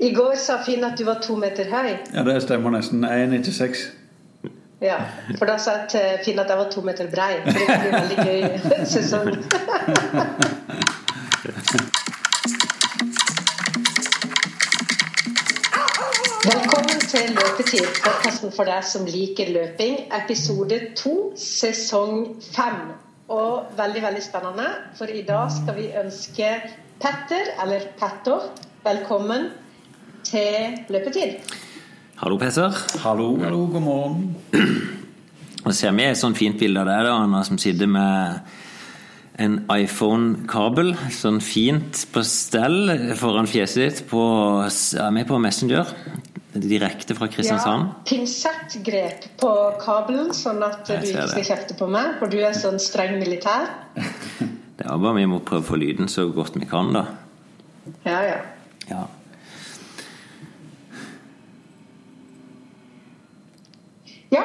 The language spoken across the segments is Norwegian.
I går sa Finn at du var to meter høy. Ja, det stemmer nesten. 1,96. Ja, for da sa jeg til Finn at jeg var to meter brei. For det blir veldig gøy sesong. Velkommen til Løpetid, podkasten for deg som liker løping. Episode to, sesong fem. Og veldig, veldig spennende, for i dag skal vi ønske Petter, eller Petter, velkommen til Løpetid. Hallo, Petter. Hallo, hallo, god morgen. Og ser vi et sånt fint bilde av deg, da, Anna, som sitter med en iPhone-kabel. Sånn fint på stell foran fjeset ditt. På, er vi på Messenger? Direkte fra Kristiansand. Ja, pinsettgrep på kabelen, sånn at du ikke skal kjefte på meg, for du er sånn streng militær. Det er bare vi må prøve å få lyden så godt vi kan, da. Ja, ja. Ja. Ja,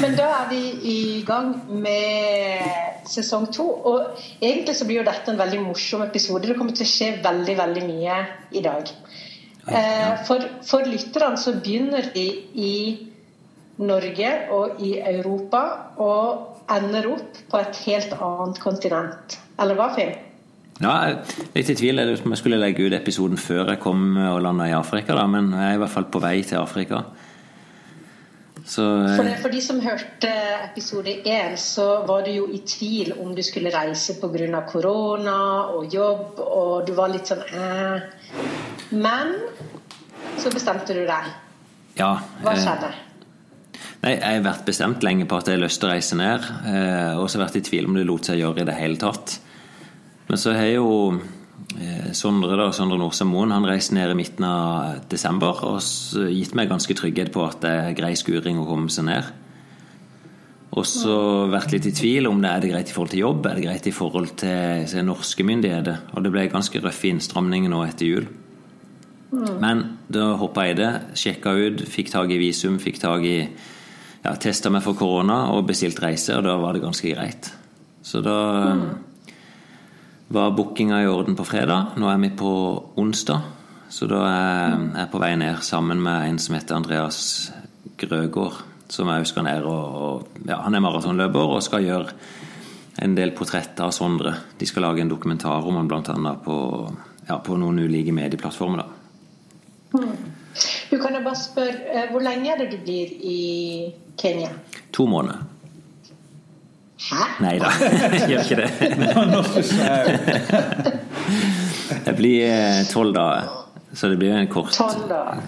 men da er vi i gang med sesong to. Og egentlig så blir jo dette en veldig morsom episode. Det kommer til å skje veldig, veldig mye i dag. Eh, For, for lytterne så begynner vi i Norge og i Europa og ender opp på et helt annet kontinent. Eller hva, Finn? Ja, litt i tvil om jeg skulle legge ut episoden før jeg kom og landa i Afrika, da, men jeg er i hvert fall på vei til Afrika. Så For, eh, det, for de som hørte episode én, så var du jo i tvil om du skulle reise pga. korona og jobb, og du var litt sånn eh. Men så bestemte du deg. ja. Hva eh, skjedde? Nei, Jeg har vært bestemt lenge på at jeg har lyst til å reise ned. Eh, og så vært i tvil om det lot seg gjøre i det hele tatt. Men så har jeg jo Sondre da, Sondre Norsem Moen han reiste ned i midten av desember og gitt meg ganske trygghet på at det er grei skuring å komme seg ned. Og så vært litt i tvil om det er det greit i forhold til jobb, er det greit i forhold til se, norske myndigheter. Og det ble ganske røffe innstramninger nå etter jul. Men da hoppa jeg i det, sjekka ut, fikk tak i visum, fikk tak i ja, Testa meg for korona og bestilt reise, og da var det ganske greit. Så da var bookinga i orden på fredag. Nå er vi på onsdag, så da er jeg på vei ned sammen med en som heter Andreas Grøgaard, som jeg skal ned og, og ja, Han er maratonløper og skal gjøre en del portretter av Sondre. De skal lage en dokumentar om han bl.a. På, ja, på noen ulike medieplattformer. da. Du kan jo bare spørre, eh, Hvor lenge er det du blir i Kenya? To måneder. Hæ? Nei da, jeg gjør ikke det. Det blir eh, tolv dager. Så det blir en kort,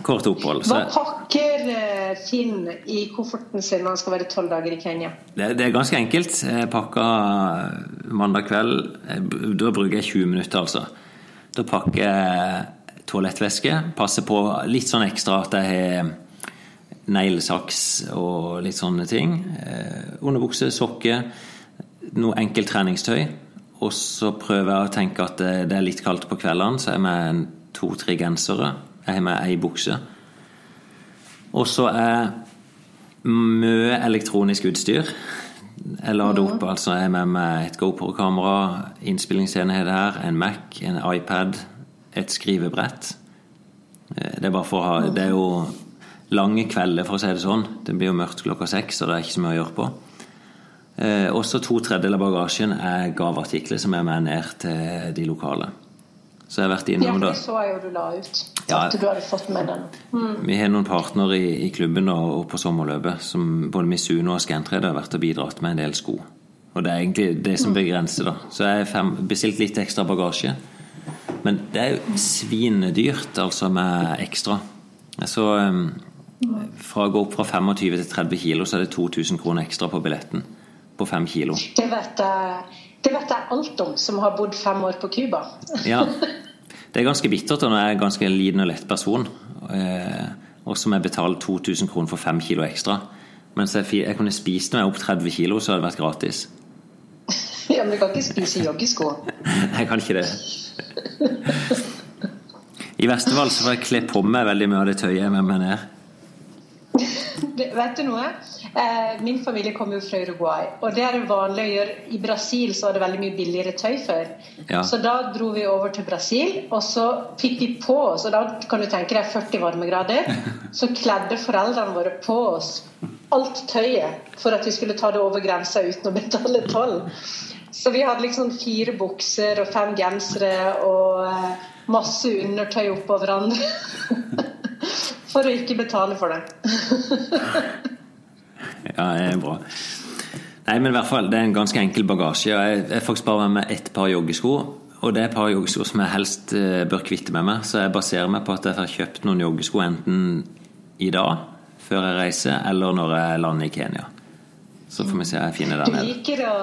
kort opphold. Hva pakker eh, Finn i kofferten sin når han skal være tolv dager i Kenya? det, det er ganske enkelt. Jeg pakker mandag kveld. Da bruker jeg 20 minutter, altså. Da pakker jeg toalettvæske. Passer på litt sånn ekstra at jeg har neglesaks og litt sånne ting. Eh, Underbukse, sokker, noe enkelt treningstøy. Og så prøver jeg å tenke at det, det er litt kaldt på kveldene, så jeg har med to-tre gensere. Jeg har med ei bukse. Og så er mye elektronisk utstyr. Jeg lader opp, altså jeg er med meg et GoPro-kamera, innspillingsenhet her, en Mac, en iPad, et skrivebrett. Eh, Det er bare for å ha Det er jo lange kvelder, for å si det sånn. Det blir jo mørkt klokka seks, og det er ikke så mye å gjøre på. Eh, også to tredjedeler av bagasjen er gaveartikler som er med ned til de lokale. Så jeg har vært innom det. Ja, det så jeg jo du la ut. Ja. At du hadde fått med den. Vi har noen partnere i, i klubben og, og på sommerløpet som både Misuno og Scantrade har vært og bidratt med en del sko. Og det er egentlig det som begrenser, da. Så jeg har bestilt litt ekstra bagasje. Men det er jo svinedyrt, altså, med ekstra. Så um, fra å gå opp fra 25 til 30 kilo, så er det 2000 kroner ekstra på billetten. På 5 kilo. Det vet jeg, det vet jeg alt om, som har bodd fem år på Cuba. Ja. Det er ganske bittert når jeg er en ganske liten og lett person, eh, og som jeg betaler 2000 kroner for 5 kilo ekstra. Mens jeg, jeg kunne spist meg opp 30 kilo, så hadde det vært gratis. Ja, men du kan ikke spise joggesko. Jeg kan ikke det. I verste fall så får jeg kle på meg veldig mye av det tøyet jeg har med meg ned. vet du noe? Eh, min familie kommer jo fra Uruguay, og det er det vanlig å gjøre. I Brasil så var det veldig mye billigere tøy før. Ja. Så da dro vi over til Brasil, og så fikk vi på oss, og da kan du tenke deg 40 varmegrader, så kledde foreldrene våre på oss alt tøyet for at vi skulle ta det over grensa uten å betale toll. Så vi hadde liksom fire bukser og fem gensere og eh, masse undertøy oppå hverandre. For å ikke betale for det. Ja, det er bra. Nei, men i hvert fall, Det er en ganske enkel bagasje. og Jeg, jeg faktisk bare med meg ett par joggesko. Og det er et par joggesko som jeg helst eh, bør kvitte med meg. Så jeg baserer meg på at jeg får kjøpt noen joggesko enten i dag, før jeg reiser, eller når jeg lander i Kenya. Så får vi se jeg finner Du der nede. liker å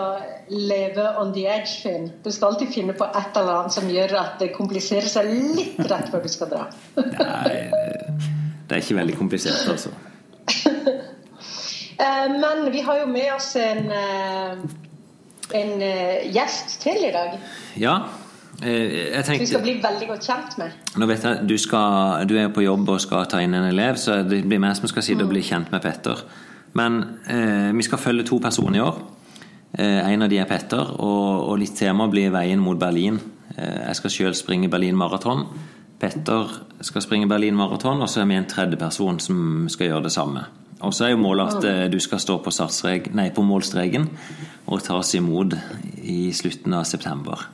leve on the edge, Finn. Du skal alltid finne på et eller annet som gjør at det kompliserer seg litt rett før du skal dra. Nei, det er ikke veldig komplisert, altså. Eh, Men vi har jo med oss en, eh, en eh, gjest til i dag. Ja, jeg som Vi skal bli veldig godt kjent med. Nå vet jeg, du, skal, du er på jobb og skal ta inn en elev, så det blir meg som skal sitte og bli kjent med Petter. Men eh, vi skal følge to personer i år. Eh, en av de er Petter, og, og litt tema blir veien mot Berlin. Eh, jeg skal sjøl springe Berlin maraton. Petter skal springe Berlin maraton, og så er vi en tredje person som skal gjøre det samme. Og så er jo målet at eh, du skal stå på, nei, på målstreken og tas imot i slutten av september.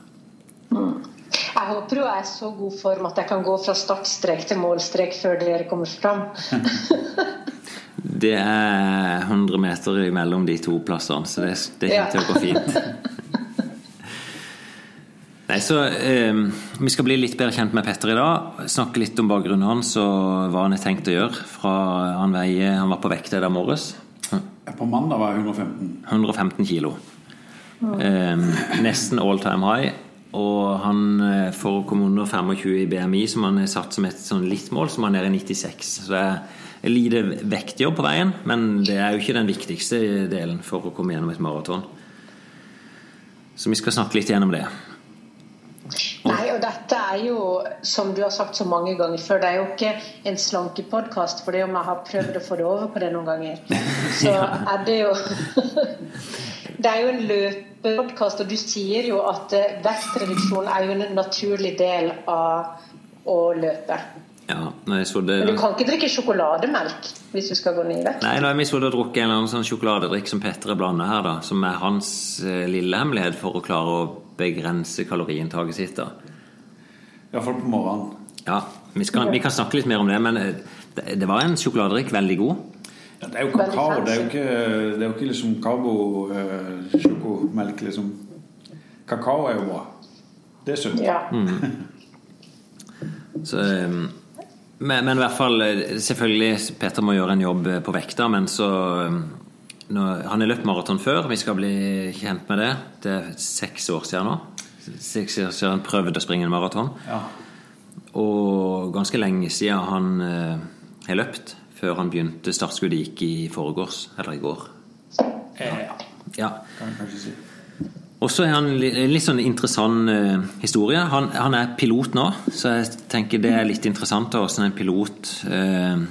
Jeg håper jo jeg er så god form at jeg kan gå fra startstrek til målstrek før dere kommer fram. Det er 100 meter mellom de to plassene, så det, det kommer til å gå fint. Nei, så eh, Vi skal bli litt bedre kjent med Petter i dag. Snakke litt om bakgrunnen hans og hva han har tenkt å gjøre. Fra Han veier, han var på vekt i dag morges. På mandag var jeg 115. 115 kilo. Eh, nesten all time high. Og han, får for å komme under 25 i BMI, som han har satt som et sånn litt mål, som han er i 96. Så det er lite vektjobb på veien, men det er jo ikke den viktigste delen for å komme gjennom et maraton. Så vi skal snakke litt gjennom det. Nei, og dette er jo, som du har sagt så mange ganger før, det er jo ikke en slankepodkast, for det om jeg har prøvd å få det over på det noen ganger, så er det jo Det er jo en løpepodkast, og du sier jo at eh, vektreduksjon er jo en naturlig del av å løpe. Ja, nei, så det, Men du kan ikke drikke sjokolademelk hvis du skal gå ned i vekt. nei, har jeg sittet og drukket en eller annen sånn sjokoladedrikk som Petter er blanda her, da, som er hans eh, lille hemmelighet for å klare å begrense kaloriinntaket sitt. da. Iallfall på morgenen. Ja, vi, skal, vi kan snakke litt mer om det, men eh, det, det var en sjokoladedrikk, veldig god. Ja, det er jo kakao. Det er jo ikke, det er jo ikke liksom karbosjokomelk, liksom. Kakao er jo bra. Det er sunt. Ja. Så, eh, men, men i hvert fall eh, Selvfølgelig, Peter må gjøre en jobb eh, på vekta, men så eh, nå, Han har løpt maraton før, vi skal bli kjent med det. Det er seks år siden nå. Seks år siden han prøvde å springe en maraton. Ja. Og ganske lenge siden han eh, har løpt, før han begynte startskuddet gikk i forgårs, eller i går. Ja, Ja. kan jeg kanskje si. Og så er han en litt sånn interessant eh, historie. Han, han er pilot nå, så jeg tenker det er litt interessant hvordan en pilot eh,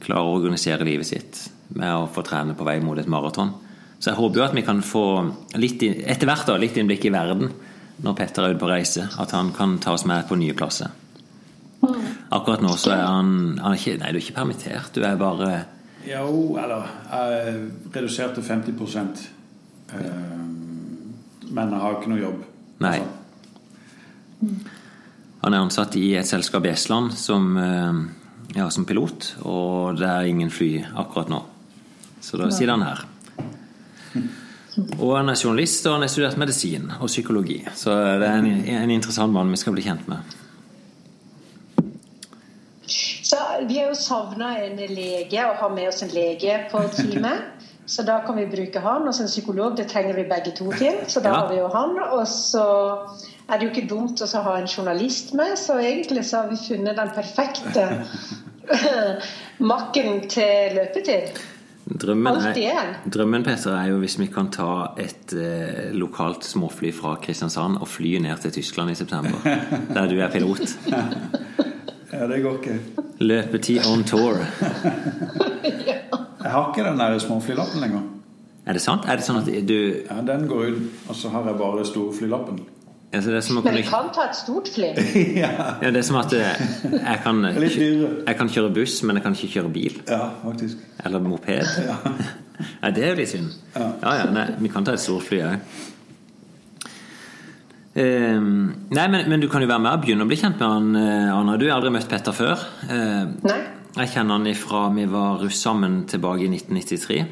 klarer å organisere livet sitt med å få trene på vei mot et maraton. Så jeg håper jo at vi kan få litt, etter hvert da, litt innblikk i verden når Petter er ute på reise. At han kan ta oss med på nye plasser. Akkurat nå så er han, han er ikke, Nei, du er ikke permittert. Du er bare Jo, eller jeg reduserte 50 ja. Men jeg har ikke noe jobb. Nei. Altså, Han er ansatt i et selskap i Estland som, eh, ja, som pilot, og det er ingen fly akkurat nå. Så da sitter han her. Og han er journalist, og han har studert medisin og psykologi. Så det er en, en interessant mann vi skal bli kjent med. Så vi har jo savna en lege, og har med oss en lege på teamet. Så da kan vi bruke han. Og en psykolog, det trenger vi begge to til. Så da Ja. har vi jo han. Og så er det jo ikke dumt å ha en journalist med, så egentlig så har vi funnet den perfekte makken til løpetid. Drømmen, er, drømmen Peter, er jo hvis vi kan ta et eh, lokalt småfly fra Kristiansand og fly ned til Tyskland i september, der du er pilot. ja, det går ikke. Løpetid on tour. Jeg Jeg har ikke den der småflylappen lenger. Er det sant? Er det sånn at du Ja, Den går ut, og så har jeg bare storflylappen. Altså det er som å Men vi kan ta et stort fly. ja, ja, Det er som at eh, jeg kan, jeg kan kjøre buss, men jeg kan ikke kjøre bil. Ja, faktisk. Eller moped. Nei, det er jo litt synd. Ja. Ja, ja, nei, vi kan ta et stort fly òg. nei, men, men du kan jo være med og begynne å bli kjent med han, eh, Anna. Du har aldri møtt Petter før. Uh, Nei? jeg kjenner han ifra vi var russ sammen tilbake i 1993.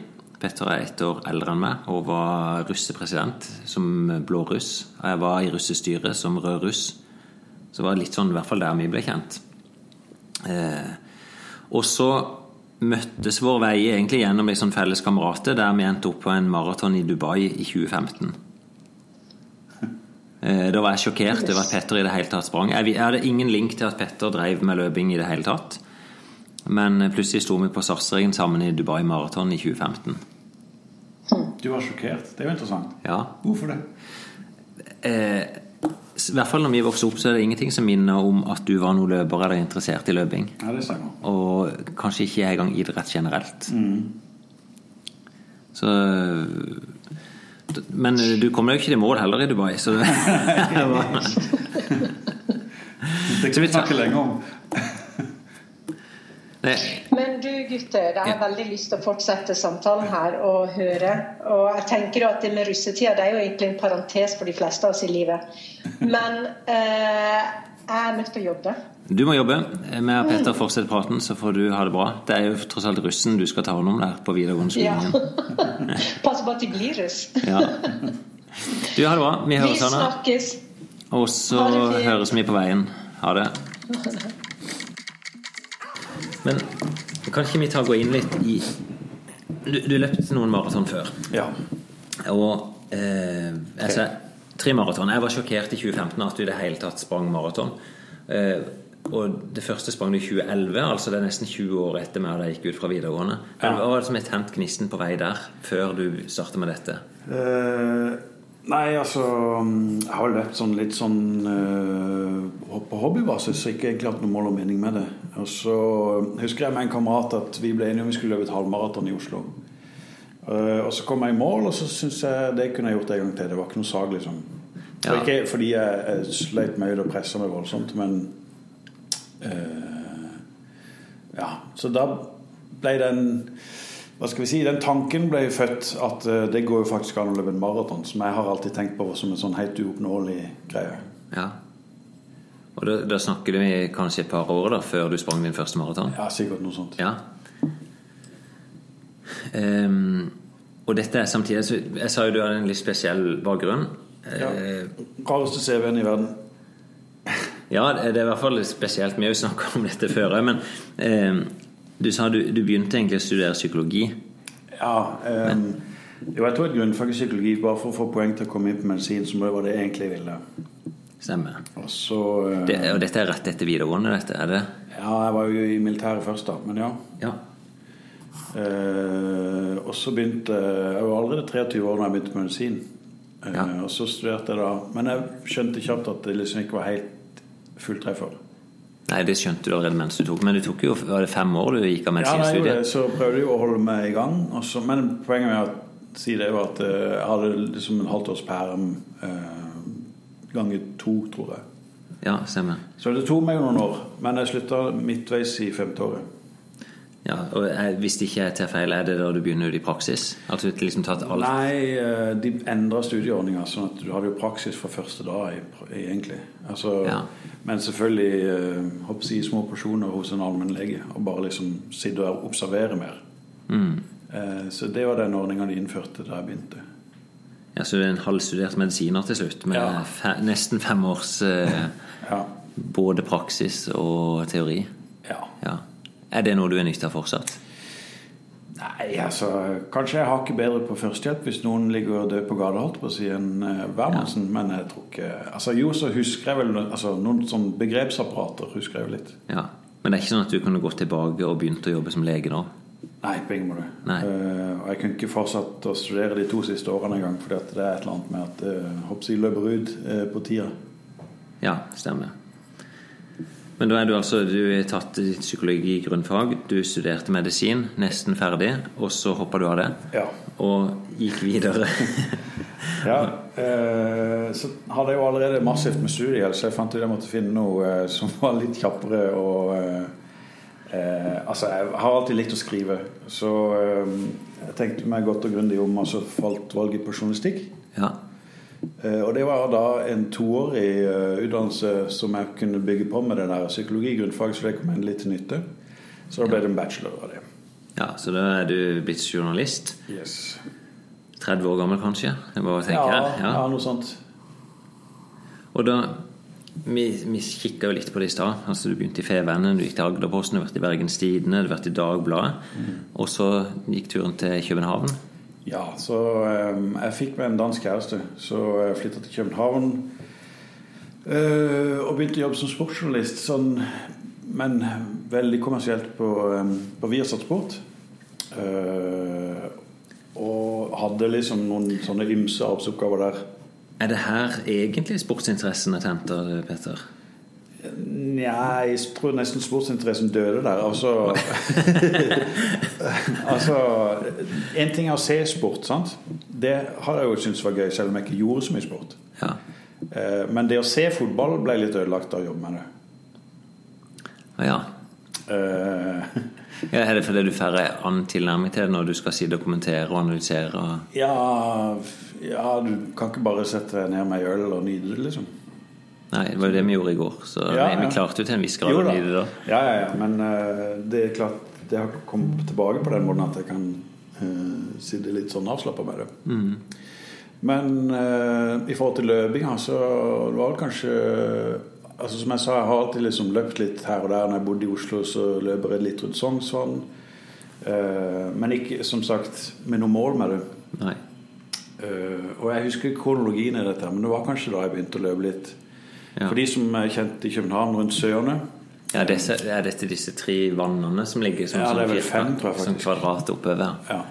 Petter er ett år eldre enn meg og var russepresident som blå russ. Jeg var i russestyret som rød russ. Så det var litt sånn i hvert fall der vi ble kjent. Eh, og så møttes vår vei egentlig gjennom en sånn felles kamerater der vi endte opp på en maraton i Dubai i 2015. Eh, Da var jeg sjokkert over at Petter i det hele tatt sprang. Jeg jeg hadde ingen link til at Petter drev med løping i det hele tatt. Men plutselig sto vi på Sarpsregen sammen i Dubai Maraton i 2015. Du var sjokkert. Det er jo interessant. Ja. Hvorfor det? Eh, I hvert fall når vi vokste opp, så er det ingenting som minner om at du var noen løper eller interessert i løping. Ja, det stemmer. Og kanskje ikke engang idrett generelt. Så Men du kommer jo ikke til mål heller i Dubai, så Det kan vi snakke lenge om. Men du gutter, jeg har veldig lyst til å fortsette samtalen her og høre. Og jeg tenker at det med russetida det er jo egentlig en parentes for de fleste av oss i livet. Men eh, jeg er nødt til å jobbe. Du må jobbe. Vi og Petter fortsetter praten, så får du ha det bra. Det er jo tross alt russen du skal ta hånd om der på videregående Ja. Pass på at de blir russ. Ja. Du, ha det bra. Vi Vi høres, Anna. snakkes. Og så høres vi på veien. Ha det. Men kan ikke vi ta gå inn litt i Du, du løpte noen maraton før. Ja. Og eh, altså, tre maraton. Jeg var sjokkert i 2015 at du i det hele tatt sprang maraton. Eh, og det første sprang du i 2011, altså det er nesten 20 år etter meg da jeg gikk ut fra videregående. Men Ja. Hva var det som er tent gnisten på vei der, før du startet med dette? Eh, nei, altså Jeg har løpt sånn litt sånn uh, på hobbybasis, så ikke egentlig hatt noe mål og mening med det. Og så husker jeg med en kamerat at vi ble enige om vi skulle løpe et halvmaraton i Oslo. Uh, og så kom jeg i mål, og så syns jeg det kunne jeg gjort en gang til. Det var ikke noe sag, liksom. Ja. Og Ikke fordi jeg, jeg sleit meg ut og pressa meg voldsomt, men uh, Ja. Så da ble den hva skal vi si, Den tanken ble født at eh, det går jo faktisk an å løpe en maraton, som jeg har alltid tenkt på som en sånn helt uoppnåelig greie. Ja. Og da, da snakker vi kanskje et par år da, før du sprang din første maraton? Ja, sikkert noe sånt. Ja. Um, og dette er samtidig så Jeg sa jo du hadde en litt spesiell bakgrunn. Ja. Eh, Rareste CV-en i verden. ja, det er i hvert fall litt spesielt. Vi har jo snakka om dette før òg, men ehm, du sa du, du begynte egentlig å studere psykologi. Ja, Um, jo, jeg tok et grunnfag i psykologi bare for å få poeng til å komme inn på medisin, som det var det jeg egentlig ville. Stemmer. Og så uh, Det, og dette er rett etter videregående, dette? er det? Ja, jeg var jo i militæret først, da, men ja. Ja. Uh, og så begynte Jeg var allerede 23 år da jeg begynte på medisin. Uh, Ja. Og så studerte jeg da Men jeg skjønte kjapt at det liksom ikke var helt fulltreffer. Nei, det skjønte du allerede mens du tok. Men du tok jo var det fem år du gikk av Ja, nei, medisinstudiet? så prøvde jeg å holde meg i gang. Også, men poenget med å si det var at eh, jeg hadde liksom en halvt års perm eh, ganger to, tror jeg. Ja, stemmer. Så det tok meg jo noen år. Men jeg slutta midtveis i femte året. Ja, og Hvis det ikke er til feil, er det da du begynner ut i praksis? Altså liksom tatt alt Nei, eh, de endra studieordninga, sånn at du hadde jo praksis fra første dag, egentlig. Altså, Ja. Men selvfølgelig hoppsi håper små porsjoner hos en allmennlege. Og bare liksom sitte og observere mer. Mm. Eh, Så det var den ordninga de innførte da jeg begynte. Ja, Så du er en halvstudert medisiner til slutt, med Ja. fe, nesten fem års eh, Ja. både praksis og teori? ja. Ja. Er det noe du er nytta fortsatt? Nei, altså Kanskje jeg har ikke bedre på førstehjelp hvis noen ligger og dør på gata, holdt på å si, enn Wermansen. Ja. Men jeg tror ikke Altså Jo, så husker jeg vel altså, noen sånn begrepsapparater husker jeg jo litt. Ja. Men det er ikke sånn at du kunne gått tilbake og begynt å jobbe som lege nå? Nei, på ingen måte. Nei. Uh, og jeg kunne ikke fortsatt å studere de to siste årene engang, at det er et eller annet med at uh, hoppsi løper ut uh, på tida. Ja, stemmer. Men da er du altså Du er tatt i psykologi grunnfag, du studerte medisin, nesten ferdig, og så hoppa du av det? Ja. Og gikk videre? ja eh, så hadde jeg jo allerede massivt med studiehjelp, så jeg fant ut jeg måtte finne noe eh, som var litt kjappere og eh, eh, Altså, jeg har alltid likt å skrive, så eh, jeg tenkte meg godt og grundig om, og så falt valget på journalistikk. Ja. Eh, og det var da en toårig uh, utdannelse som jeg kunne bygge på med det der psykologi-grunnfag, så det kom endelig til nytte. Så da ble det en bachelor av det. ja, Så da er du blitt journalist. Yes. 30 år gammel, kanskje? Det er bare å tenke Ja, her. ja, noe sånt. Og da Vi, vi kikka jo litt på det i stad. Altså, du begynte i Fevennen, du gikk til Agderposten, du har vært i Bergens Tidende, du har vært i Dagbladet. Og så gikk turen til København. Ja, så eh, jeg fikk meg en dansk kjæreste, så jeg flytta til København. eh, og begynte å jobbe som sportsjournalist, sånn, men veldig kommersielt på, eh, på Viasat Sport. Eh, og hadde liksom noen sånne ymse arbeidsoppgaver der. Er det her egentlig sportsinteressen er henter, Petter? Nja, jeg tror nesten sportsinteressen døde der. Altså Altså En ting er å se sport, sant. Det har jeg jo syntes var gøy, selv om jeg ikke gjorde så mye sport. Ja. Eh, Men det å se fotball ble litt ødelagt av å jobbe med det. Ja. Uh, ja. Er det fordi du får en annen tilnærming til det når du skal sitte og kommentere og analysere? Og... Ja, ja, du kan ikke bare sette deg ned med ei øl og nyte det, liksom. Nei, det var jo det vi gjorde i går. Så Ja, vi, vi ja. klarte jo til en viss grad å da. det da. Ja, ja, ja. Men uh, det er klart det har kommet tilbake på den måten at jeg kan uh, sitte litt sånn avslappa med det. Men uh, i forhold til løpinga, så det var det kanskje Altså Som jeg sa, jeg har alltid liksom løpt litt her og der. Når jeg bodde i Oslo, så løper jeg litt rundt Sognsvann. Uh, men ikke, som sagt, med noe mål med det. Nei. Eh, og jeg husker kronologien i dette, men det var kanskje da jeg begynte å løpe litt. Ja. For de som er kjent i København, rundt Søerne Ja, disse, er dette disse tre vannene som ligger som, Ja, det er som vel fem, tror jeg som faktisk. kvadrat oppover? Ja.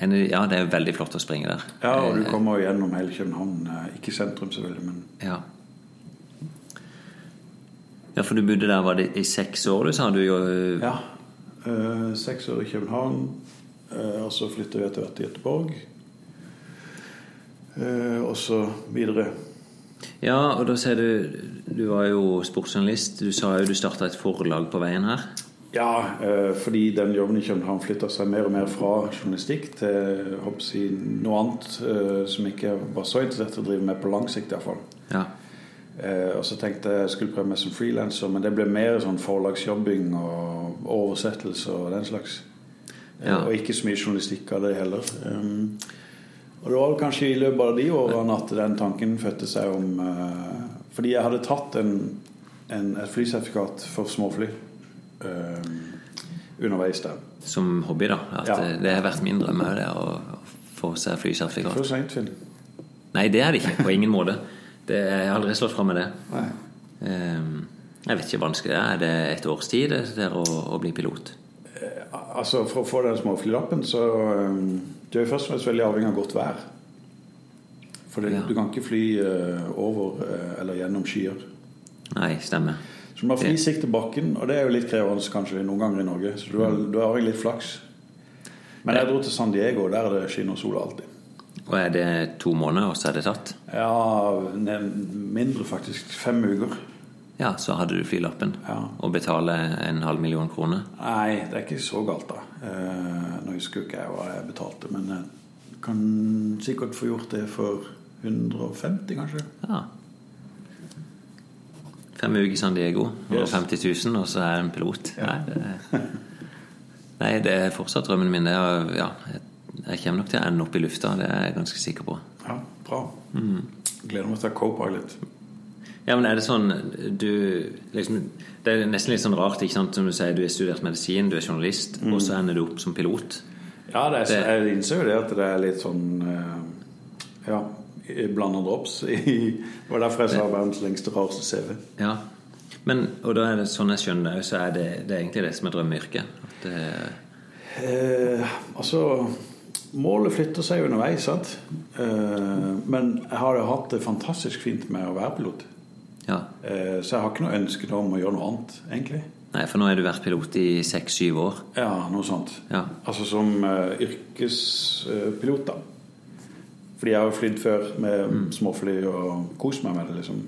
Ja, det er veldig flott å springe der. ja, og du Eh, kommer jo gjennom hele København. eh, Ikke sentrum, selvfølgelig, men Ja. ja, for du bodde der var det i seks år, du sa du jo ja. Eh, seks år i København, eh, og så flytta vi etter hvert til Göteborg. Eh, og så videre. Ja, og da sier du Du var jo sportsjournalist. Du sa jo du starta et forlag på veien her. Ja, eh, fordi den jobben i København flytta seg mer og mer fra journalistikk til jeg å noe annet eh, som ikke var så interessert i å drive med på lang sikt, iallfall. Ja. Eh, og så tenkte jeg jeg skulle prøve meg som frilanser, men det ble mer sånn forlagsjobbing og oversettelse og den slags. Eh, Ja. Og ikke så mye journalistikk av det heller. Um, og det var kanskje i løpet av de årene at den tanken fødte seg om eh, Fordi jeg hadde tatt en, en, et flysertifikat for småfly eh, underveis der. Som hobby, da. At Ja. eh, Det har vært min drøm òg. Å få seg flysertifikat. For seint, Finn. Nei, det er det ikke. På ingen måte. Det, jeg har aldri slått fra med det. Ehm, Jeg vet ikke hvor vanskelig det er. Er det et års tid det der å, å bli pilot? Altså, For å få den småflylappen, så um, Du er først og fremst veldig avhengig av godt vær. For det, Ja. du kan ikke fly uh, over uh, eller gjennom skyer. Nei, stemmer. Så du må ha fri sikt til bakken, og det er jo litt krevende kanskje noen ganger i Norge. Så du har, du har litt flaks. Men jeg dro til San Diego, der er det skinn og sol alltid. Og er det to måneder, og så er det tatt? Ja, mindre faktisk. Fem uker. Ja, så hadde du flylappen. Ja. Og betale en halv million kroner. Nei, det er ikke så galt, da. Eh, nå husker ikke jeg hva jeg betalte, men jeg kan sikkert få gjort det for 150, kanskje. Ja. Fem uker i San Diego, Yes. 150 000, og så er jeg en pilot. Ja. Nei, det, nei, det er fortsatt drømmen min. Det er, ja, jeg, kommer nok til å ende opp i lufta, det er jeg ganske sikker på. Ja, bra. Gleder meg til å co-pilot. Ja, men er det sånn du liksom, Det er nesten litt sånn rart, ikke sant? Som du sier, du har studert medisin, du er journalist, og så ender du opp som pilot. Ja, det er, Det- jeg innser jo det at det er litt sånn eh, Ja, blanda drops. i- Det var derfor jeg sa verdens lengste, rareste CV. Ja. Men, og da er det sånn jeg skjønner det, så er det, det er egentlig det som er drømmeyrket. At det, Eh, altså Målet flytter seg underveis, sant. Eh, men jeg har jo hatt det fantastisk fint med å være pilot. Ja. Eh, så jeg har ikke noe ønske om å gjøre noe annet, egentlig. Nei, for nå har du vært pilot i seks-syv år. Ja, noe sånt. Ja. Altså som uh, yrkespilot, da. Fordi jeg har jo flydd før med småfly og kost meg med det, liksom.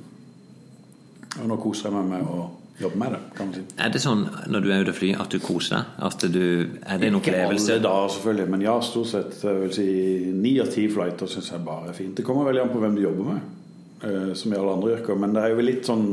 Og nå koser jeg meg med å jobbe med det, kan man si. Er det sånn når du er ute og flyr, at du koser deg? At du, er det en Ikke opplevelse? alle dager, selvfølgelig, men ja, stort sett jeg vil si ni av ti flighter syns jeg bare er fint. Det kommer veldig an på hvem du jobber med, eh, som i alle andre yrker. Men det er jo litt sånn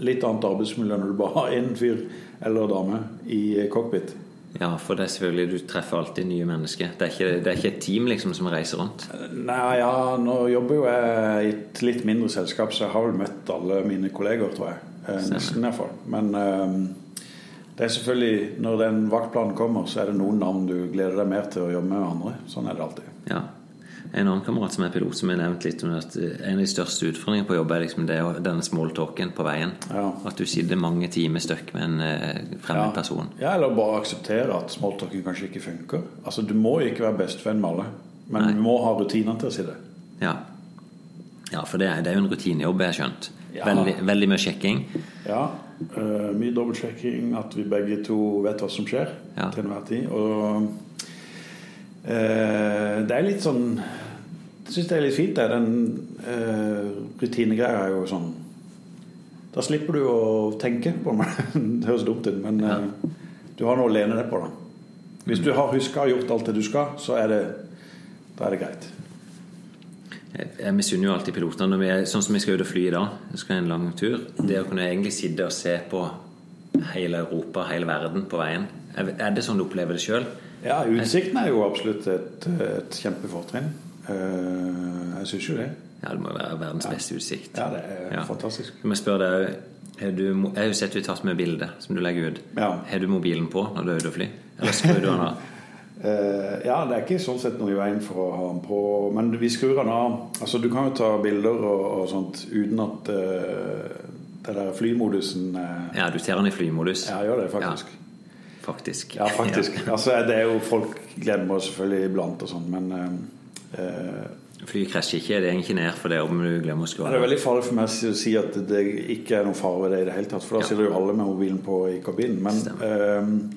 litt annet arbeidsmiljø når du bare har én fyr eller dame i cockpit. Ja, for det er selvfølgelig du treffer alltid nye mennesker. Det er ikke, det er ikke et team liksom som reiser rundt. Nei, ja, nå jobber jo jeg i et litt mindre selskap, så jeg har vel møtt alle mine kolleger, tror jeg. Eh, Nesten iallfall. Men eh, det er selvfølgelig Når den vaktplanen kommer, så er det noen navn du gleder deg mer til å jobbe med enn andre. Sånn er det alltid. Ja. En annen kamerat som er pilot, som har nevnt litt om at en av de største utfordringene på jobb er liksom det, denne smalltalken på veien. Ja. At du sitter mange timer støkk med en fremmed ja. person. Ja, eller bare akseptere at smalltalken kanskje ikke funker. Altså, Du må ikke være bestevenn med alle, men Nei. du må ha rutinene til å si det. Ja, ja for det er, det er jo en rutinejobb, jeg har skjønt. Ja. Veldig, veldig mye sjekking. Ja, Uh, Mye dobbeltsjekking, at vi begge to vet hva som skjer til enhver tid. Og eh, det er litt sånn Jeg syns det er litt fint, det. Den uh, rutinegreia er jo sånn Da slipper du å tenke på det. det høres dumt ut, men Ja. eh, du har noe å lene deg på. da Hvis du har huska og gjort alt det du skal, så er det da er det greit. Jeg, jeg misunner jo alltid pilotene når vi sånn som vi skal ut og fly i dag. Vi skal en lang tur. Det å kunne egentlig sitte og se på hele Europa, hele verden på veien. Er det sånn du opplever det sjøl? Ja, utsikten er jo absolutt et, et kjempefortrinn. Eh, jeg syns jo det. Ja, det må være verdens beste utsikt. Ja, det er Ja. fantastisk. Jeg må spørre deg har du, Jeg har jo sett du tatt med bilde som du legger ut. Ja. Har du mobilen på når du er ute og fly? Eller skrur du den av? Eh, ja, det er ikke sånn sett noe i veien for å ha den på. Men vi skrur den av. Altså, du kan jo ta bilder og, og sånt uten at uh, det der flymodusen uh... Ja, du ser den i flymodus. Ja, jeg gjør det faktisk. Faktisk. Ja, faktisk. Altså, det er jo Folk glemmer selvfølgelig iblant og sånn, men eh, Fly krasjer ikke, det er ikke ned for det om du glemmer å skru det er veldig farlig for meg å si at det ikke er noen fare ved det i det hele tatt. For da Ja. sitter jo alle med mobilen på i kabinen. Men, eh,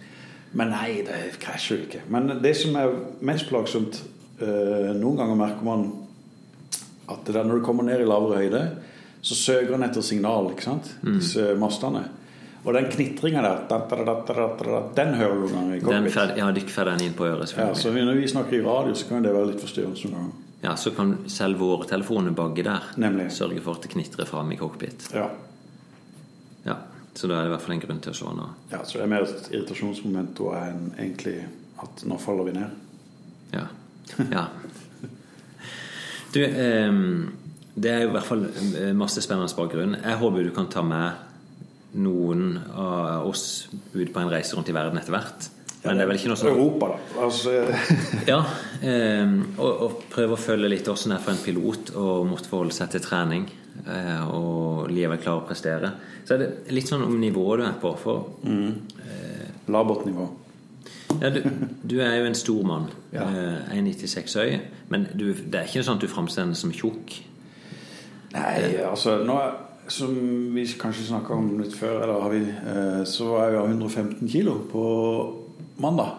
men nei, det krasjer jo ikke. Men det som er mest plagsomt eh, Noen ganger merker man at det er når du kommer ned i lavere høyde, så søker den etter signal, ikke sant? Mm. Disse mastene. Og den knitringa der, den hører du noen ganger i Den cockpit. ja, dykk får den inn på øret, Ja, så når vi snakker i radio, så kan det være litt forstyrrende noen ganger. Ja, så kan selv våre telefoner bagge der. Nemlig. Sørge for at det knitrer fram i cockpit. Ja. Ja, Så da er det i hvert fall en grunn til å se nå. ja, så det er mer et irritasjonsmoment da enn egentlig at nå faller vi ned. Ja. ja. Du, eh, det er jo i hvert fall eh, masse spennende bakgrunn. Jeg håper du kan ta med noen av oss ut på en reise rundt i verden etter hvert. Men det er vel ikke noe sånn Europa, da. Altså, Ja, Eh, og, og prøve å følge litt hvordan det er for en pilot å måtte forholde seg til trening eh, og livet klare å prestere. Så er det litt sånn om nivået du er på. For Labert nivå. ja, du, du er jo en stor mann. Ja. Eh, 1,96 høy. Men du, det er ikke sånn at du framstår som tjukk. Nei, altså nå er, Som vi kanskje snakka om litt før, eller har vi, eh, så var jeg 115 kilo på mandag.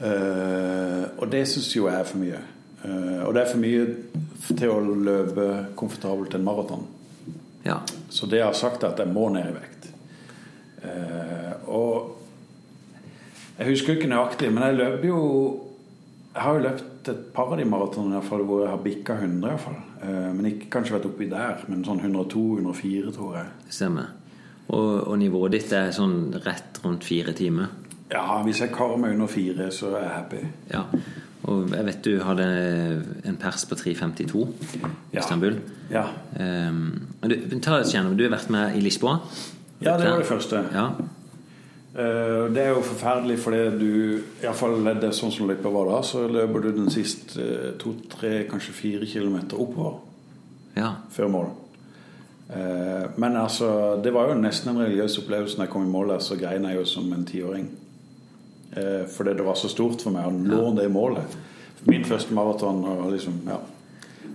Eh, og det syns jo jeg er for mye. Eh, og det er for mye til å løpe komfortabelt en maraton. Ja. Så det jeg har sagt, er at jeg må ned i vekt. Eh, og jeg husker ikke nøyaktig, men jeg løper jo Jeg har jo løpt et par av de maratonene hvor jeg har bikka 100, i hvert fall. Eh, men ikke kanskje vært oppi der, men sånn 102-104, tror jeg. Stemmer. Og, og nivået ditt er sånn rett rundt fire timer. Ja, hvis jeg karer meg under fire, så er jeg happy. Ja. Og jeg vet du hadde en pers på 3.52 i Ja. Istanbul. Ja. Um, du, ta oss gjennom. Du har vært med i Lisboa. ja, det var det første. Ja. Eh, det er jo forferdelig fordi du Iallfall det er sånn som løypa var da, så løper du den siste eh, to, tre, kanskje fire kilometer oppover. ja. før mål. Eh, men altså, det var jo nesten en religiøs opplevelse når jeg kom i mål der, så grein jeg jo som en tiåring. Fordi det var så stort for meg å nå det målet. Min første maraton liksom, ja.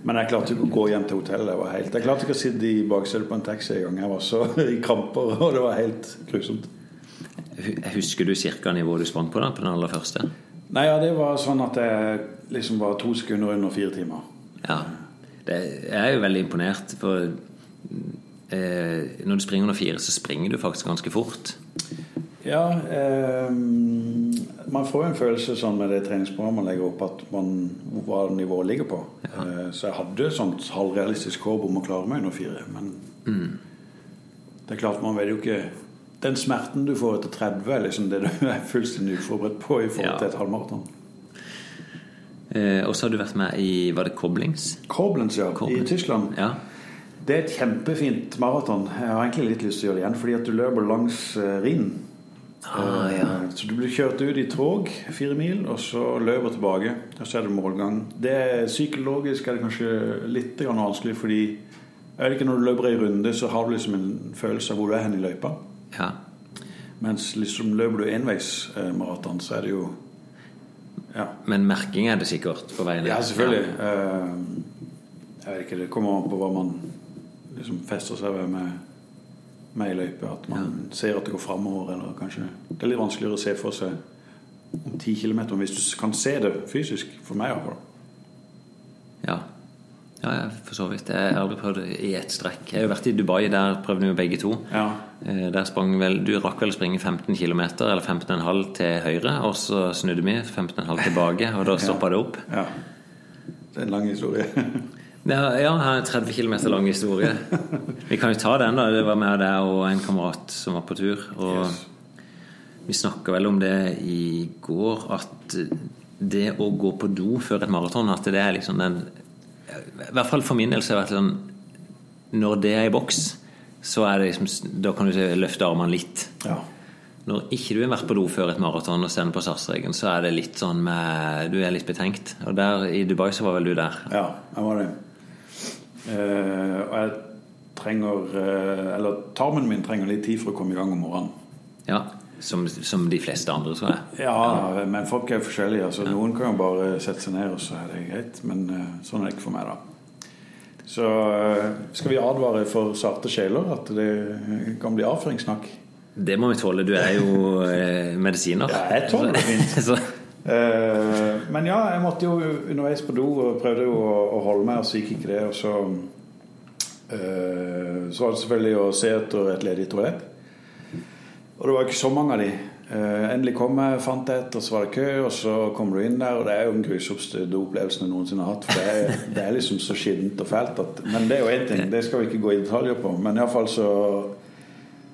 Men jeg klarte ikke å gå hjem til hotellet. Jeg, var helt, jeg klarte ikke å sitte i baksetet på en taxi en gang. Jeg var så i kramper, og det var helt grusomt. Husker du cirka nivået du sprang på da, på den aller første? Nei, ja, det var sånn at jeg liksom var to sekunder under fire timer. Ja. Det, jeg er jo veldig imponert, for eh, når du springer under fire, så springer du faktisk ganske fort. Ja, eh, man får jo en følelse sånn med det treningsprogrammet man legger opp, at man hva nivået ligger på. Ja. Eh, så jeg hadde et sånt halvrealistisk håp om å klare meg under fire. Men det er klart, man vet jo ikke Den smerten du får etter 30, er liksom det du er fullstendig uforberedt på i forhold til et halvmaraton. Eh, og så har du vært med i Var det Koblings? Koblings, ja, Koblings. i Tyskland. Ja. Det er et kjempefint maraton. Jeg har egentlig litt lyst til å gjøre det igjen, fordi at du løper langs eh, Rhinen. Ah, ja. Eh, Så du blir kjørt ut i tog fire mil, og så løper tilbake. Og så er det målgang. Det Psykologisk er det kanskje litt vanskelig, fordi er det ikke, når du løper ei runde, så har du liksom en følelse av hvor du er hen i løypa. Ja. Mens liksom løper du enveismaraton, så er det jo Ja, Men merking er det sikkert på veien? ja selvfølgelig. Ja. Jeg vet ikke, det kommer an på hva man liksom fester seg ved med, med i løype. At man ser at det går framover, eller kanskje Det er litt vanskeligere å se for seg om ti kilometer, hvis du kan se det fysisk. For meg, iallfall. Ja. Ja, ja, for så vidt. Jeg har aldri prøvd i ett strekk. Jeg har jo vært i Dubai, der prøvde vi begge to. Ja. Eh, Der sprang vel, Du rakk vel å springe 15 km, eller 15,5 til høyre, og så snudde vi 15,5 tilbake, og da stoppa det opp. ja. Det er en lang historie. Ja, ja, en 30 km lang historie. Vi kan jo ta den, da. Det var med deg og en kamerat som var på tur. Og Yes. vi snakka vel om det i går, at det å gå på do før et maraton, at det er liksom den I hvert fall for min del så har det vært sånn Når det er i boks, så er det liksom Da kan du løfte armene litt. Ja. Når ikke du har vært på do før et maraton og sender på startstreken, så er det litt sånn med Du er litt betenkt. Og der i Dubai så var vel du der. Ja, jeg var det. Uh, og jeg trenger eh, Eller tarmen min trenger litt tid for å komme i gang om morgenen. Ja, som, som de fleste andre, tror jeg. Ja, men folk er forskjellige. Altså, Noen kan jo bare sette seg ned, og så er det greit. Men eh, sånn er det ikke for meg, da. Så eh, skal vi advare for sarte sjeler at det kan bli avføringssnakk. Det må vi tåle. Du er jo eh, medisiner. Ja, jeg tåler det fint. Eh, men ja, jeg måtte jo underveis på do og prøvde jo å, holde meg, og så gikk ikke det. Og så eh, Så var det selvfølgelig å se etter et ledig toalett. Og det var ikke så mange av de. Eh, endelig kom jeg, fant et, og så var det kø, og så kommer du inn der, og det er jo den grusomste opplevelsen jeg noensinne har hatt. For det er, det er liksom så skittent og fælt at Men det er jo én ting, det skal vi ikke gå i detaljer på. Men iallfall så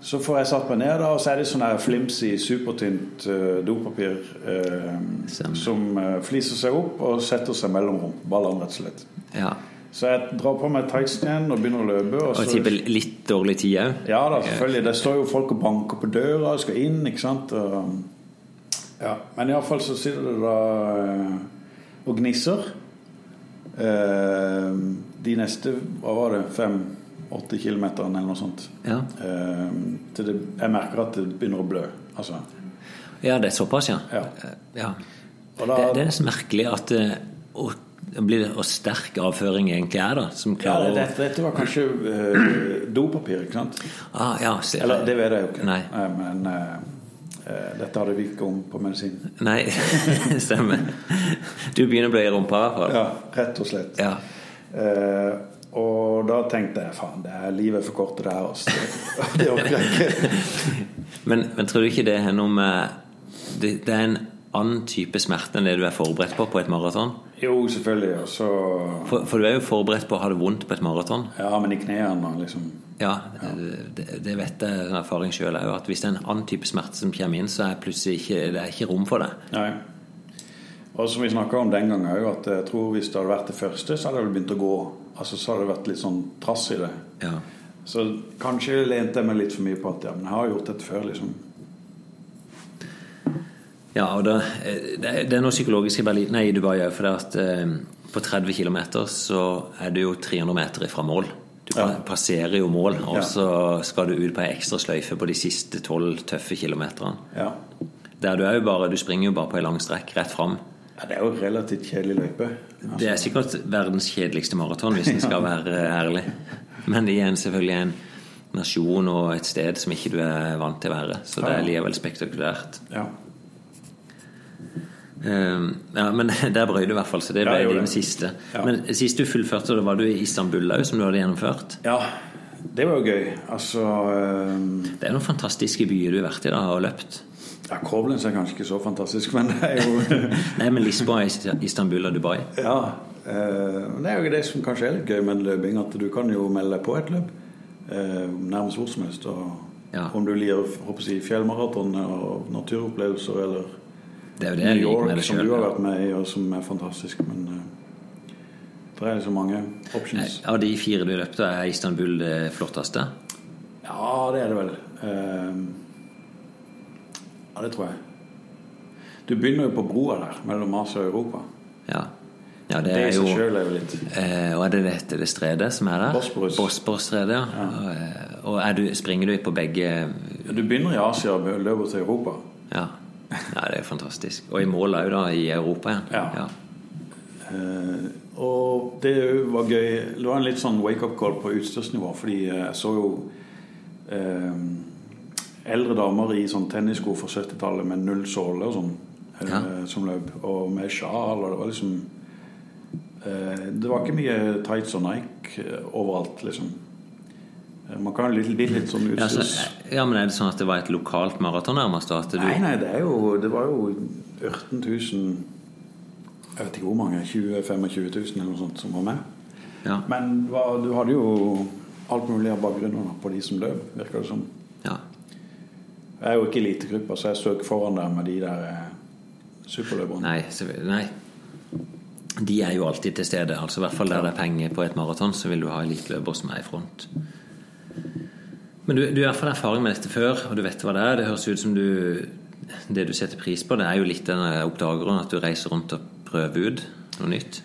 så får jeg satt meg ned, da, og så er det sånn flimsy, supertynt uh, dopapir uh, som uh, fliser seg opp og setter seg mellom rumpeballene, rett og slett. ja. Så jeg drar på meg tightsen igjen og begynner å løpe. Og Og jeg tipper litt dårlig tid òg. ja da, selvfølgelig. Det står jo folk og banker på døra og skal inn, ikke sant. Og, ja. Men iallfall så sitter det da eh, og gnisser. Eh, de neste, hva var det, fem-åtte kilometerne eller noe sånt. Ja. Eh, til det, jeg merker at det begynner å blø. Altså. ja, det er såpass, ja. Ja. ja. Og da, Det, det er nesten merkelig at og, blir det, sterk avføring egentlig er, da. Som ja, klarer å dette, dette var kanskje eh, dopapir, ikke sant? ah, ja, så, Eller det vet jeg jo ikke. Nei. Men eh, dette hadde vi ikke om på medisin. Nei, stemmer. Du begynner å bli i rumpa, i. Ja, rett og slett. Ja. Uh, og da tenkte jeg faen, det er livet for kort til det her. Altså. Det orker jeg ikke. Men, men tror du ikke det er noe med det, det er en annen type smerte enn det du er forberedt på på et maraton? Jo, selvfølgelig. Og så For, for du er jo forberedt på å ha det vondt på et maraton. Ja, men i knærne liksom Ja, det, det vet jeg av erfaring sjøl òg, at hvis det er en annen type smerte som kommer inn, så er plutselig ikke, det er ikke rom for det. Nei. Og som vi snakka om den gangen òg, at jeg tror hvis det hadde vært det første, så hadde det vel begynt å gå. Altså Så hadde det vært litt sånn trass i det. Ja. Så kanskje lente jeg meg litt for mye på at ja, men jeg har gjort dette før, liksom. Ja, og det, det, det er noe psykologisk i Berlin, nei, i Dubai òg. For det at eh, på 30 km så er det jo 300 meter ifra mål. Du Ja. passerer jo mål, og så skal du ut på ei ekstra sløyfe på de siste tolv tøffe kilometerne. Ja. Der du er jo bare Du springer jo bare på ei lang strekk rett fram. Ja, det er jo relativt kjedelig løype. Altså, Det er sikkert verdens kjedeligste maraton, hvis en skal være ærlig. Men det er selvfølgelig en nasjon og et sted som ikke du er vant til å være. Så det er likevel spektakulært. ja. Um, ja, men der brøy du i hvert fall, så det ble ja, din det. siste. Ja. Men sist du fullførte, da var du i Istanbul òg, som du hadde gjennomført. ja, det var jo gøy. Altså eh, Det er noen fantastiske byer du har vært i da og løpt. ja, Koblenz er kanskje ikke så fantastisk, men det er jo Nei, men Lisboa, Istanbul og Dubai. Ja. eh, det er jo det som kanskje er litt gøy med løping, at du kan jo melde deg på et løp eh, nærmest hvor som helst. Og Ja. Om du liker si, fjellmaraton og naturopplevelser eller Det er jo det New liker York, det som sjøl. du har vært med i, og som er fantastisk. Men uh, det er så mange options. Av de fire du løpte, er Istanbul det flotteste? Ja, det er det vel. Uh, ja, det tror jeg. Du begynner jo på broa der mellom Asia og Europa. Ja. ja det Det er jo er jo litt eh, Og er det dette det stredet som er der? Bosporus. Bosporus-stredet, ja. Og, eh, Og er du, springer du på begge Du begynner i Asia og løper til Europa. Ja. Ja, det er fantastisk. Og i mål òg, da, i Europa Ja. Ja. Uh, og det var gøy Det var en litt sånn wake-up call på utstyrsnivå, fordi eh, jeg så jo uh, eldre damer i sånn tennissko fra 70-tallet med null såle og sånn Ja. som løp, og med sjal, og det var liksom eh, Det var ikke mye tights og Nike overalt, liksom. Man kan litt, bli litt sånn Ja, så, utstyrs... ja, men Er det sånn at det var et lokalt maraton nærmest? Du, Nei, nei, det, jo, det var jo 18 000 Jeg vet ikke hvor mange, 20 25 000 eller noe sånt som var med. Ja, Men hva, du hadde jo alt mulig av bakgrunner på de som løp, virker det som. ja. Jeg er jo ikke elitegruppa, så jeg søker foran der med de der eh, superløperne. Nei, nei. De er jo alltid til stede. altså I hvert fall der det er penger på et maraton, så vil du ha eliteløpere som er i front. Men du, du har i hvert fall erfaring med dette før, og du vet hva det er. Det høres ut som du Det du setter pris på, det er jo litt den oppdageren at du reiser rundt og prøver ut noe nytt.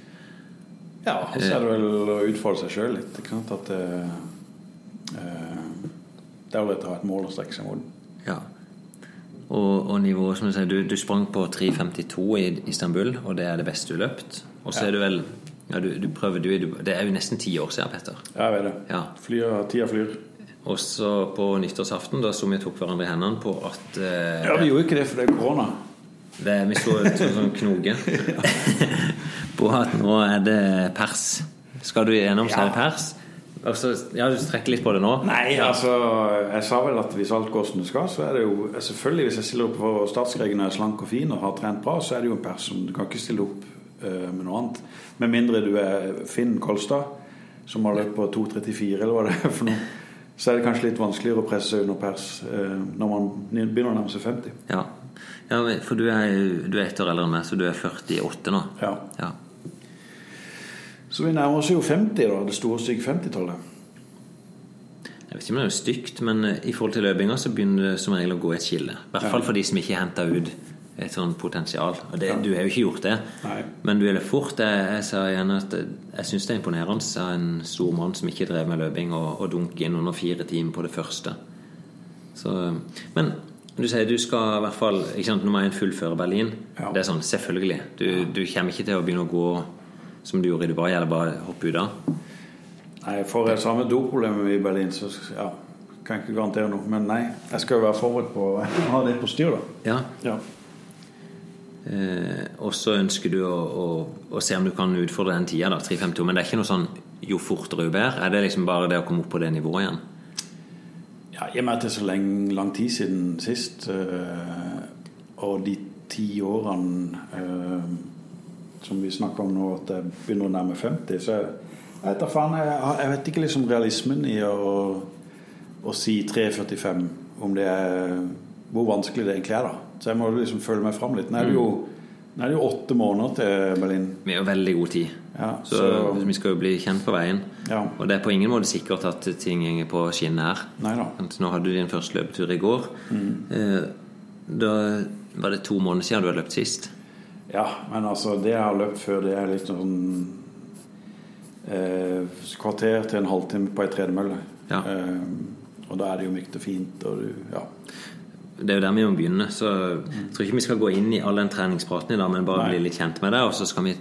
Ja, og så er det vel å utfolde seg sjøl litt. Ikke sant? At det, eh, det er lett å ha et mål å strekke seg mot. Ja. Og, og nivået, som du sier, du, du sprang på 3.52 i Istanbul, og det er det beste du løpt. Og så Ja. er du vel ja, du, du prøver, du, du, Det er jo nesten ti år siden, Petter. Ja, jeg vet det. Ja. Flyr, tida flyr. Og så på nyttårsaften, da sto vi tok hverandre i hendene på at eh, Ja, vi gjorde ikke det for det er korona. det, Vi sto som sånn knoge på at nå er det pers. Skal du gjennom, så er det pers. Altså, ja, Du trekker litt på det nå? Nei, altså Jeg sa vel at hvis alt går som det skal, så er det jo Selvfølgelig, hvis jeg stiller opp for startskregene er slank og fin og har trent bra, så er det jo en person. Du kan ikke stille opp uh, med noe annet. Med mindre du er Finn Kolstad, som har løpt på 2,34, eller hva det er for noe. Så er det kanskje litt vanskeligere å presse seg under pers eh, når man begynner å nærme seg 50. Ja. ja for du er, du er ett år eldre enn meg, så du er 48 nå? Ja. Ja. Så vi nærmer oss jo 50, da. Det store stygge 50-tallet. Jeg vet ikke om det er stygt, men eh, i forhold til løpinga så begynner det som regel å gå et skille. I hvert fall for de som ikke henta ut et sånt potensial. Og det, du har jo ikke gjort det. Nei. Men du ville fort. Jeg, jeg sa igjen at jeg syns det er imponerende av en stor mann som ikke drev med løping, og, og dunke inn under fire timer på det første. Så, men du sier du skal i hvert fall ikke sant, Nummer én fullføre Berlin. Ja. Det er sånn, selvfølgelig. Du, du kommer ikke til å begynne å gå som du gjorde i Dubai, eller bare hoppe ut av. Nei, Får jeg samme doproblemer i Berlin, så ja, kan jeg ikke garantere noe. Men nei, jeg skal jo være forberedt på å ha det på styr, da. Ja, Ja. Eh, og så ønsker du å, å, å se om du kan utfordre den tida, da, 3.52. Men det er ikke noe sånn jo fortere jo bedre? Er det liksom bare det å komme opp på det nivået igjen? Ja, I og med at det er så lenge, lang tid siden sist, øh, og de ti årene øh, som vi snakker om nå, at jeg begynner å nærme 50, så jeg vet, faen, jeg, jeg vet ikke liksom realismen i å, å si 3,45, om det er hvor vanskelig det egentlig er, da. Så jeg må liksom følge meg fram litt. Nå er det jo, nå er det jo åtte måneder til Berlin. Vi har veldig god tid. Ja, Så, så vi skal jo bli kjent på veien. Ja. Og det er på ingen måte sikkert at ting går på skinner her. Neida. Nå hadde du din første løpetur i går. Mm. da var det to måneder siden du hadde løpt sist. Ja, men altså det jeg har løpt før, det er litt sånn eh, kvarter til en halvtime på ei tredemølle. Ja. Eh, og da er det jo mykt og fint, og du Ja. Det er jo der vi må begynne. Så jeg tror ikke vi skal gå inn i all den treningspraten i dag, men bare Nei. bli litt kjent med det. Og så skal vi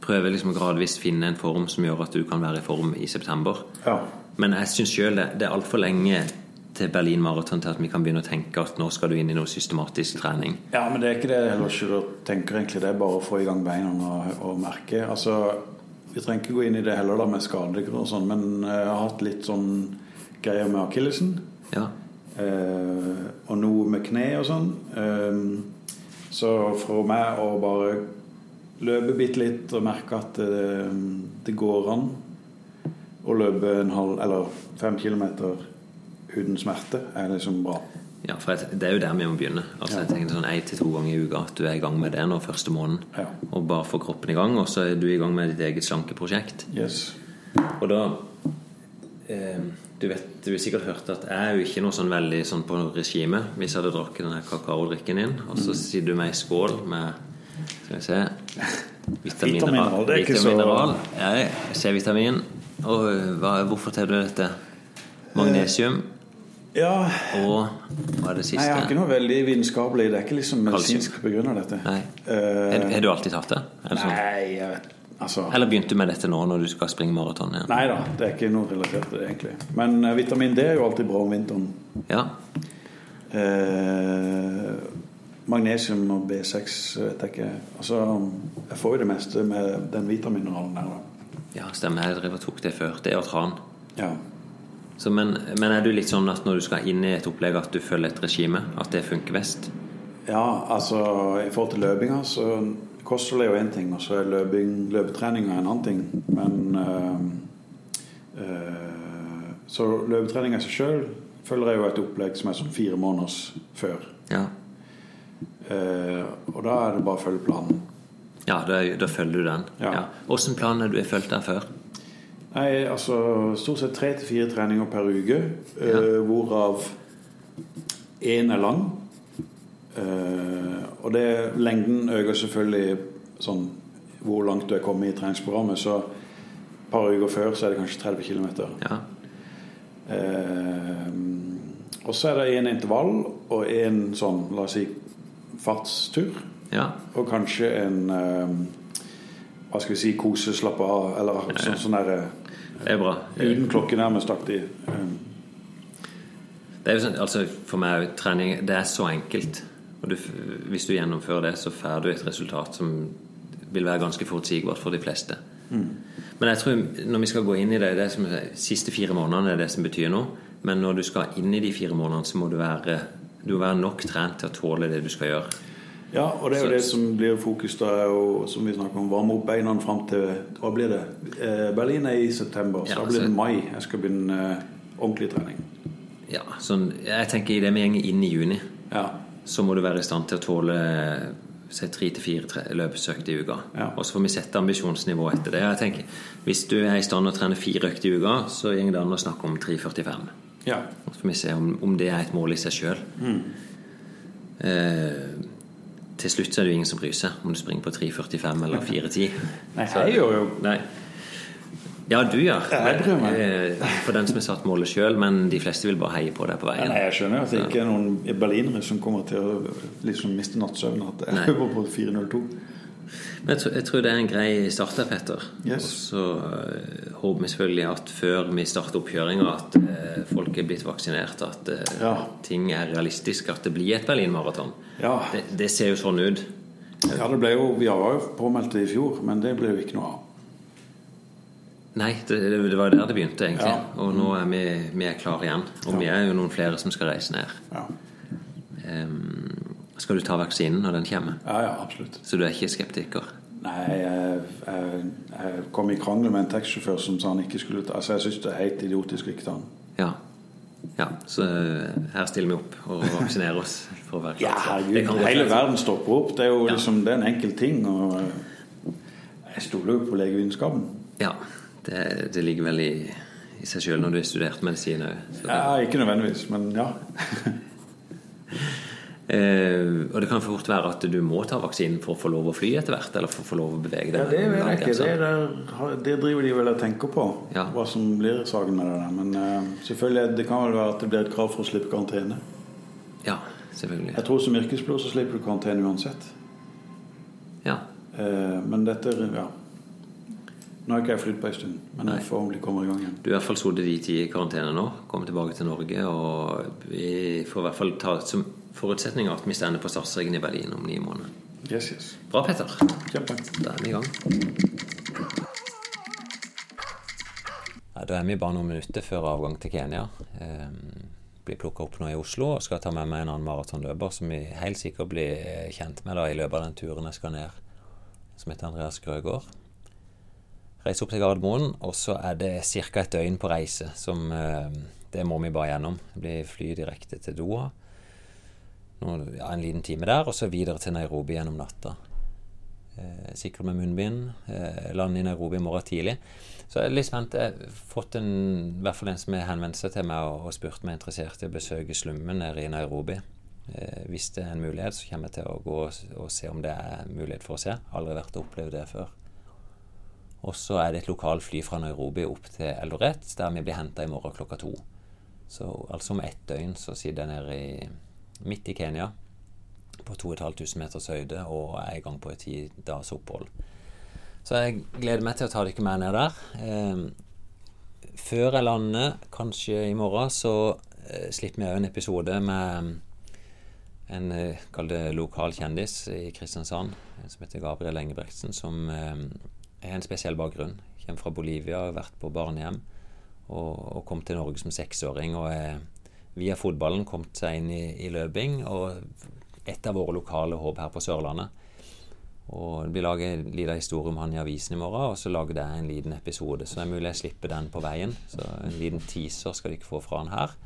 prøve liksom gradvis finne en form som gjør at du kan være i form i september. Ja. Men jeg syns sjøl det, det er altfor lenge til Berlin Maraton til at vi kan begynne å tenke at nå skal du inn i noe systematisk trening. Ja, men det er ikke det jeg heller ikke tenker egentlig. Det er bare å få i gang beina og, og merke. Altså, vi trenger ikke gå inn i det heller da med skader og sånn, men jeg har hatt litt sånn greier med akillesen. Ja. Eh, og noe med kne og sånn. Eh, så for meg å bare løpe bitte litt og merke at det, det går an å løpe en halv eller fem kilometer uten smerte, er liksom bra. ja, for det er jo der vi må begynne. Altså Ja. jeg tenker sånn Én til to ganger i uka at du er i gang med det nå første måneden. Ja. Og bare få kroppen i gang, og så er du i gang med ditt eget slankeprosjekt. Yes. Og da eh, du, vet, du har sikkert hørt at jeg er jo ikke noe sånn veldig sånn på regime. Hvis jeg hadde drukket denne kakaodrikken din, og så sier du meg i skål med Skal vi se Vitamineral, det er ikke så- Jeg Ja, C-vitamin. Og hva, hvorfor tar du dette? Magnesium Ja, og Hva er det siste? Nei, jeg har ikke noe veldig vitenskapelig Det er ikke liksom medisinsk begrunna, dette. Nei. Eh, Har du alltid tatt det? Eller, sånn? nei, jeg vet Altså Eller begynte du med dette nå når du skal springe maraton igjen? Nei da, det er ikke noe relatert til det, egentlig. Men uh, vitamin D er jo alltid bra om vinteren. Ja. Uh, magnesium og B6 vet jeg ikke. Altså, jeg får jo det meste med den vitamineralen der, da. ja, stemmer. Jeg driver tok det før. Det er jo tran. Ja. Så, men, men er du litt sånn at når du skal inn i et opplegg at du følger et regime, at det funker best? ja, altså i forhold til løpinga, så kosthold er jo én ting, og så er løping, løpetreninga en annen ting. Men øh, øh, Så løpetreninga i seg sjøl følger jeg jo et opplegg som er sånn fire måneders før. Ja. Eh, og da er det bare å følge planen. Ja, da, da følger du den. Ja. Åssen plan har du fulgt der før? Nei, altså stort sett tre til fire treninger per uke, eh, hvorav én er lang. Eh, og det, lengden øker selvfølgelig sånn hvor langt du er kommet i treningsprogrammet. Så et par uker før så er det kanskje 30 km. Ja. Eh, og så er det én intervall og én sånn, la oss si, fartstur. ja. Og kanskje en eh, Hva skal vi si kose, slappe av, eller sånn, sånn derre Det er bra. Uten klokke nærmest aktig. Um, Det er jo sånn, altså For meg trening det er så enkelt. Og du, hvis du gjennomfører det, så får du et resultat som vil være ganske forutsigbart for de fleste. Men jeg tror når vi skal gå inn i det, det som, siste fire månedene er det som betyr noe. Men når du skal inn i de fire månedene, så må du være, du må være nok trent til å tåle det du skal gjøre. Ja, og det er jo det som blir fokus da, og som vi snakker om, varme opp beina fram til Hva blir det? Eh, Berlin er i september, så Ja, da blir det mai. Jeg skal begynne eh, ordentlig trening. Ja, sånn, jeg tenker i det vi går inn i juni, Ja. Så må du være i stand til å tåle si, tre til fire løpsøkter i uka. Ja. Og så får vi sette ambisjonsnivået etter det. Jeg tenker, Hvis du er i stand til å trene fire økter i uka, så går det an å snakke om 3,45. ja. Så får vi se om, om det er et mål i seg sjøl. Eh, til slutt så er det jo ingen som bryr seg om du springer på 3,45 eller 4,10. Nei, jeg gjør jo Nei. Ja, du gjør. Jeg bryr meg. Eh, For den som har satt målet sjøl, men de fleste vil bare heie på deg på Ja, veien. Nei, jeg skjønner at det ikke er noen berlinere som kommer til å liksom miste nattsøvnen. At jeg løper på 4.02. Men jeg tror, jeg tror det er en grei start der, Petter. Yes. Og så eh, håper vi selvfølgelig at før vi starter oppkjøringa, at eh, folk er blitt vaksinert, at Ja. ting er realistisk, at det blir et Berlin-maraton. Ja. Det, det ser jo sånn ut. ja, det ble jo Vi var jo påmeldt i fjor, men det ble jo ikke noe av. Nei, det, det var der det begynte, egentlig. Ja. Og nå er vi, vi er klare igjen. Og vi er jo noen flere som skal reise ned. Ja, Um, skal du ta vaksinen når den kommer? ja, ja absolutt. Så du er ikke skeptiker? Nei, jeg, jeg, jeg kom i krangel med en taxisjåfør som sa han ikke skulle ta Altså, jeg syns det er helt idiotisk å ikke ta den. Ja. ja. Så eh, her stiller vi opp og vaksinerer oss. For å være Ja, herregud. Hele verden stopper opp. Det er jo Ja. liksom Det er en enkel ting. Og eh, jeg stoler jo på legevitenskapen. Ja, det, det ligger vel i, i seg sjøl når du har studert medisin òg. Ja, ikke nødvendigvis, men ja. Eh, og det kan fort være at du må ta vaksinen for å få lov å fly etter hvert, eller for å få lov å bevege deg. ja det vet jeg ikke. Det, der, det driver de vel og tenker på, Ja. hva som blir saken med det der. Men eh, selvfølgelig, det kan vel være at det blir et krav for å slippe karantene. Ja, selvfølgelig. Jeg tror som yrkesblod så slipper du karantene uansett. Ja. Eh, men dette ja. Nå har ikke jeg flydd på en stund, men jeg får om de kommer i gang igjen. Du har i hvert fall sittet hvit i karantene nå, kommet tilbake til Norge, og vi får i hvert fall ta som forutsetning at vi stender på startstreken i Berlin om ni måneder. Yes, yes. Bra, Petter. Kjempe. Da er vi i gang. Ja, da er vi bare noen minutter før avgang til Kenya. Eh, blir plukka opp nå i Oslo og skal ta med meg en annen maratonløper som vi helt sikkert blir kjent med da i løpet av den turen jeg skal ned, som heter Andreas Grøgaard. Reise opp til Gardermoen, og så er det ca. et døgn på reise. som eh, Det må vi bare gjennom. Det blir fly direkte til Doha. Ja, en liten time der, og så videre til Nairobi gjennom natta. Eh, Sikre med munnbind. Eh, lande i Nairobi i morgen tidlig. Så jeg er litt spent. Jeg har fått en, i hvert fall en som har henvendt seg til meg og, og spurt meg interessert i å besøke slummen nede i Nairobi. Eh, hvis det er en mulighet, så kommer jeg til å gå og, og se om det er mulighet for å se. Aldri vært og opplevd det før. Og så er det et lokalfly fra Nairobi opp til Eldoret, der vi blir henta i morgen klokka to. Så altså om ett døgn så sitter jeg nede i, midt i Kenya på 2500 meters høyde og er i gang på et ti dags opphold. Så jeg gleder meg til å ta dere med ned der. Eh, før jeg lander, kanskje i morgen, så eh, slipper vi òg en episode med en eh, lokal kjendis i Kristiansand, som heter Gabriel Engebrektsen, som eh, har en spesiell bakgrunn. Kommer fra Bolivia, har vært på barnehjem og, og kom til Norge som seksåring. Og er via fotballen kommet seg inn i, i løping og et av våre lokale håp her på Sørlandet. Og Det blir laget en liten historie om han i avisen i morgen, og så lager jeg en liten episode. Så det er mulig jeg slipper den på veien. Så en liten teaser skal dere få fra han her.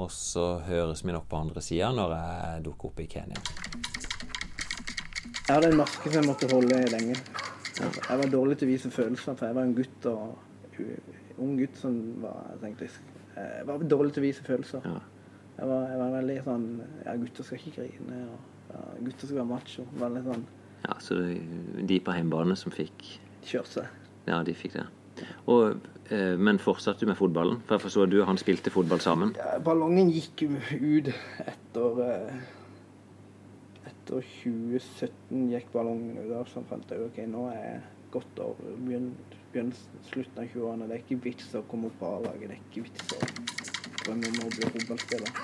Og så høres vi nok på andre sida når jeg dukker opp i Kenya. Jeg hadde en maske som jeg måtte holde lenge. Jeg var dårlig til å vise følelser, for jeg var en gutt og ung gutt som var tenkte, Jeg var dårlig til å vise følelser. Jeg, var, jeg var veldig sånn Ja, gutter skal ikke grine. Og ja, gutter skal være macho. Veldig sånn Ja, Så de på hjemmebane som fikk kjørt seg. Ja, de fikk det. Og, eh, men fortsatte du med fotballen? For jeg forstår du han spilte fotball sammen. Ja, ballongen gikk ut etter eh, Etter 2017 gikk ballongen ut av, så fant jeg ok, nå er godt over begynnelsen, begynn slutten av 20-årene. Det er ikke vits å komme opp på A-laget. Det er ikke vits å drømme om å bli fotballspiller.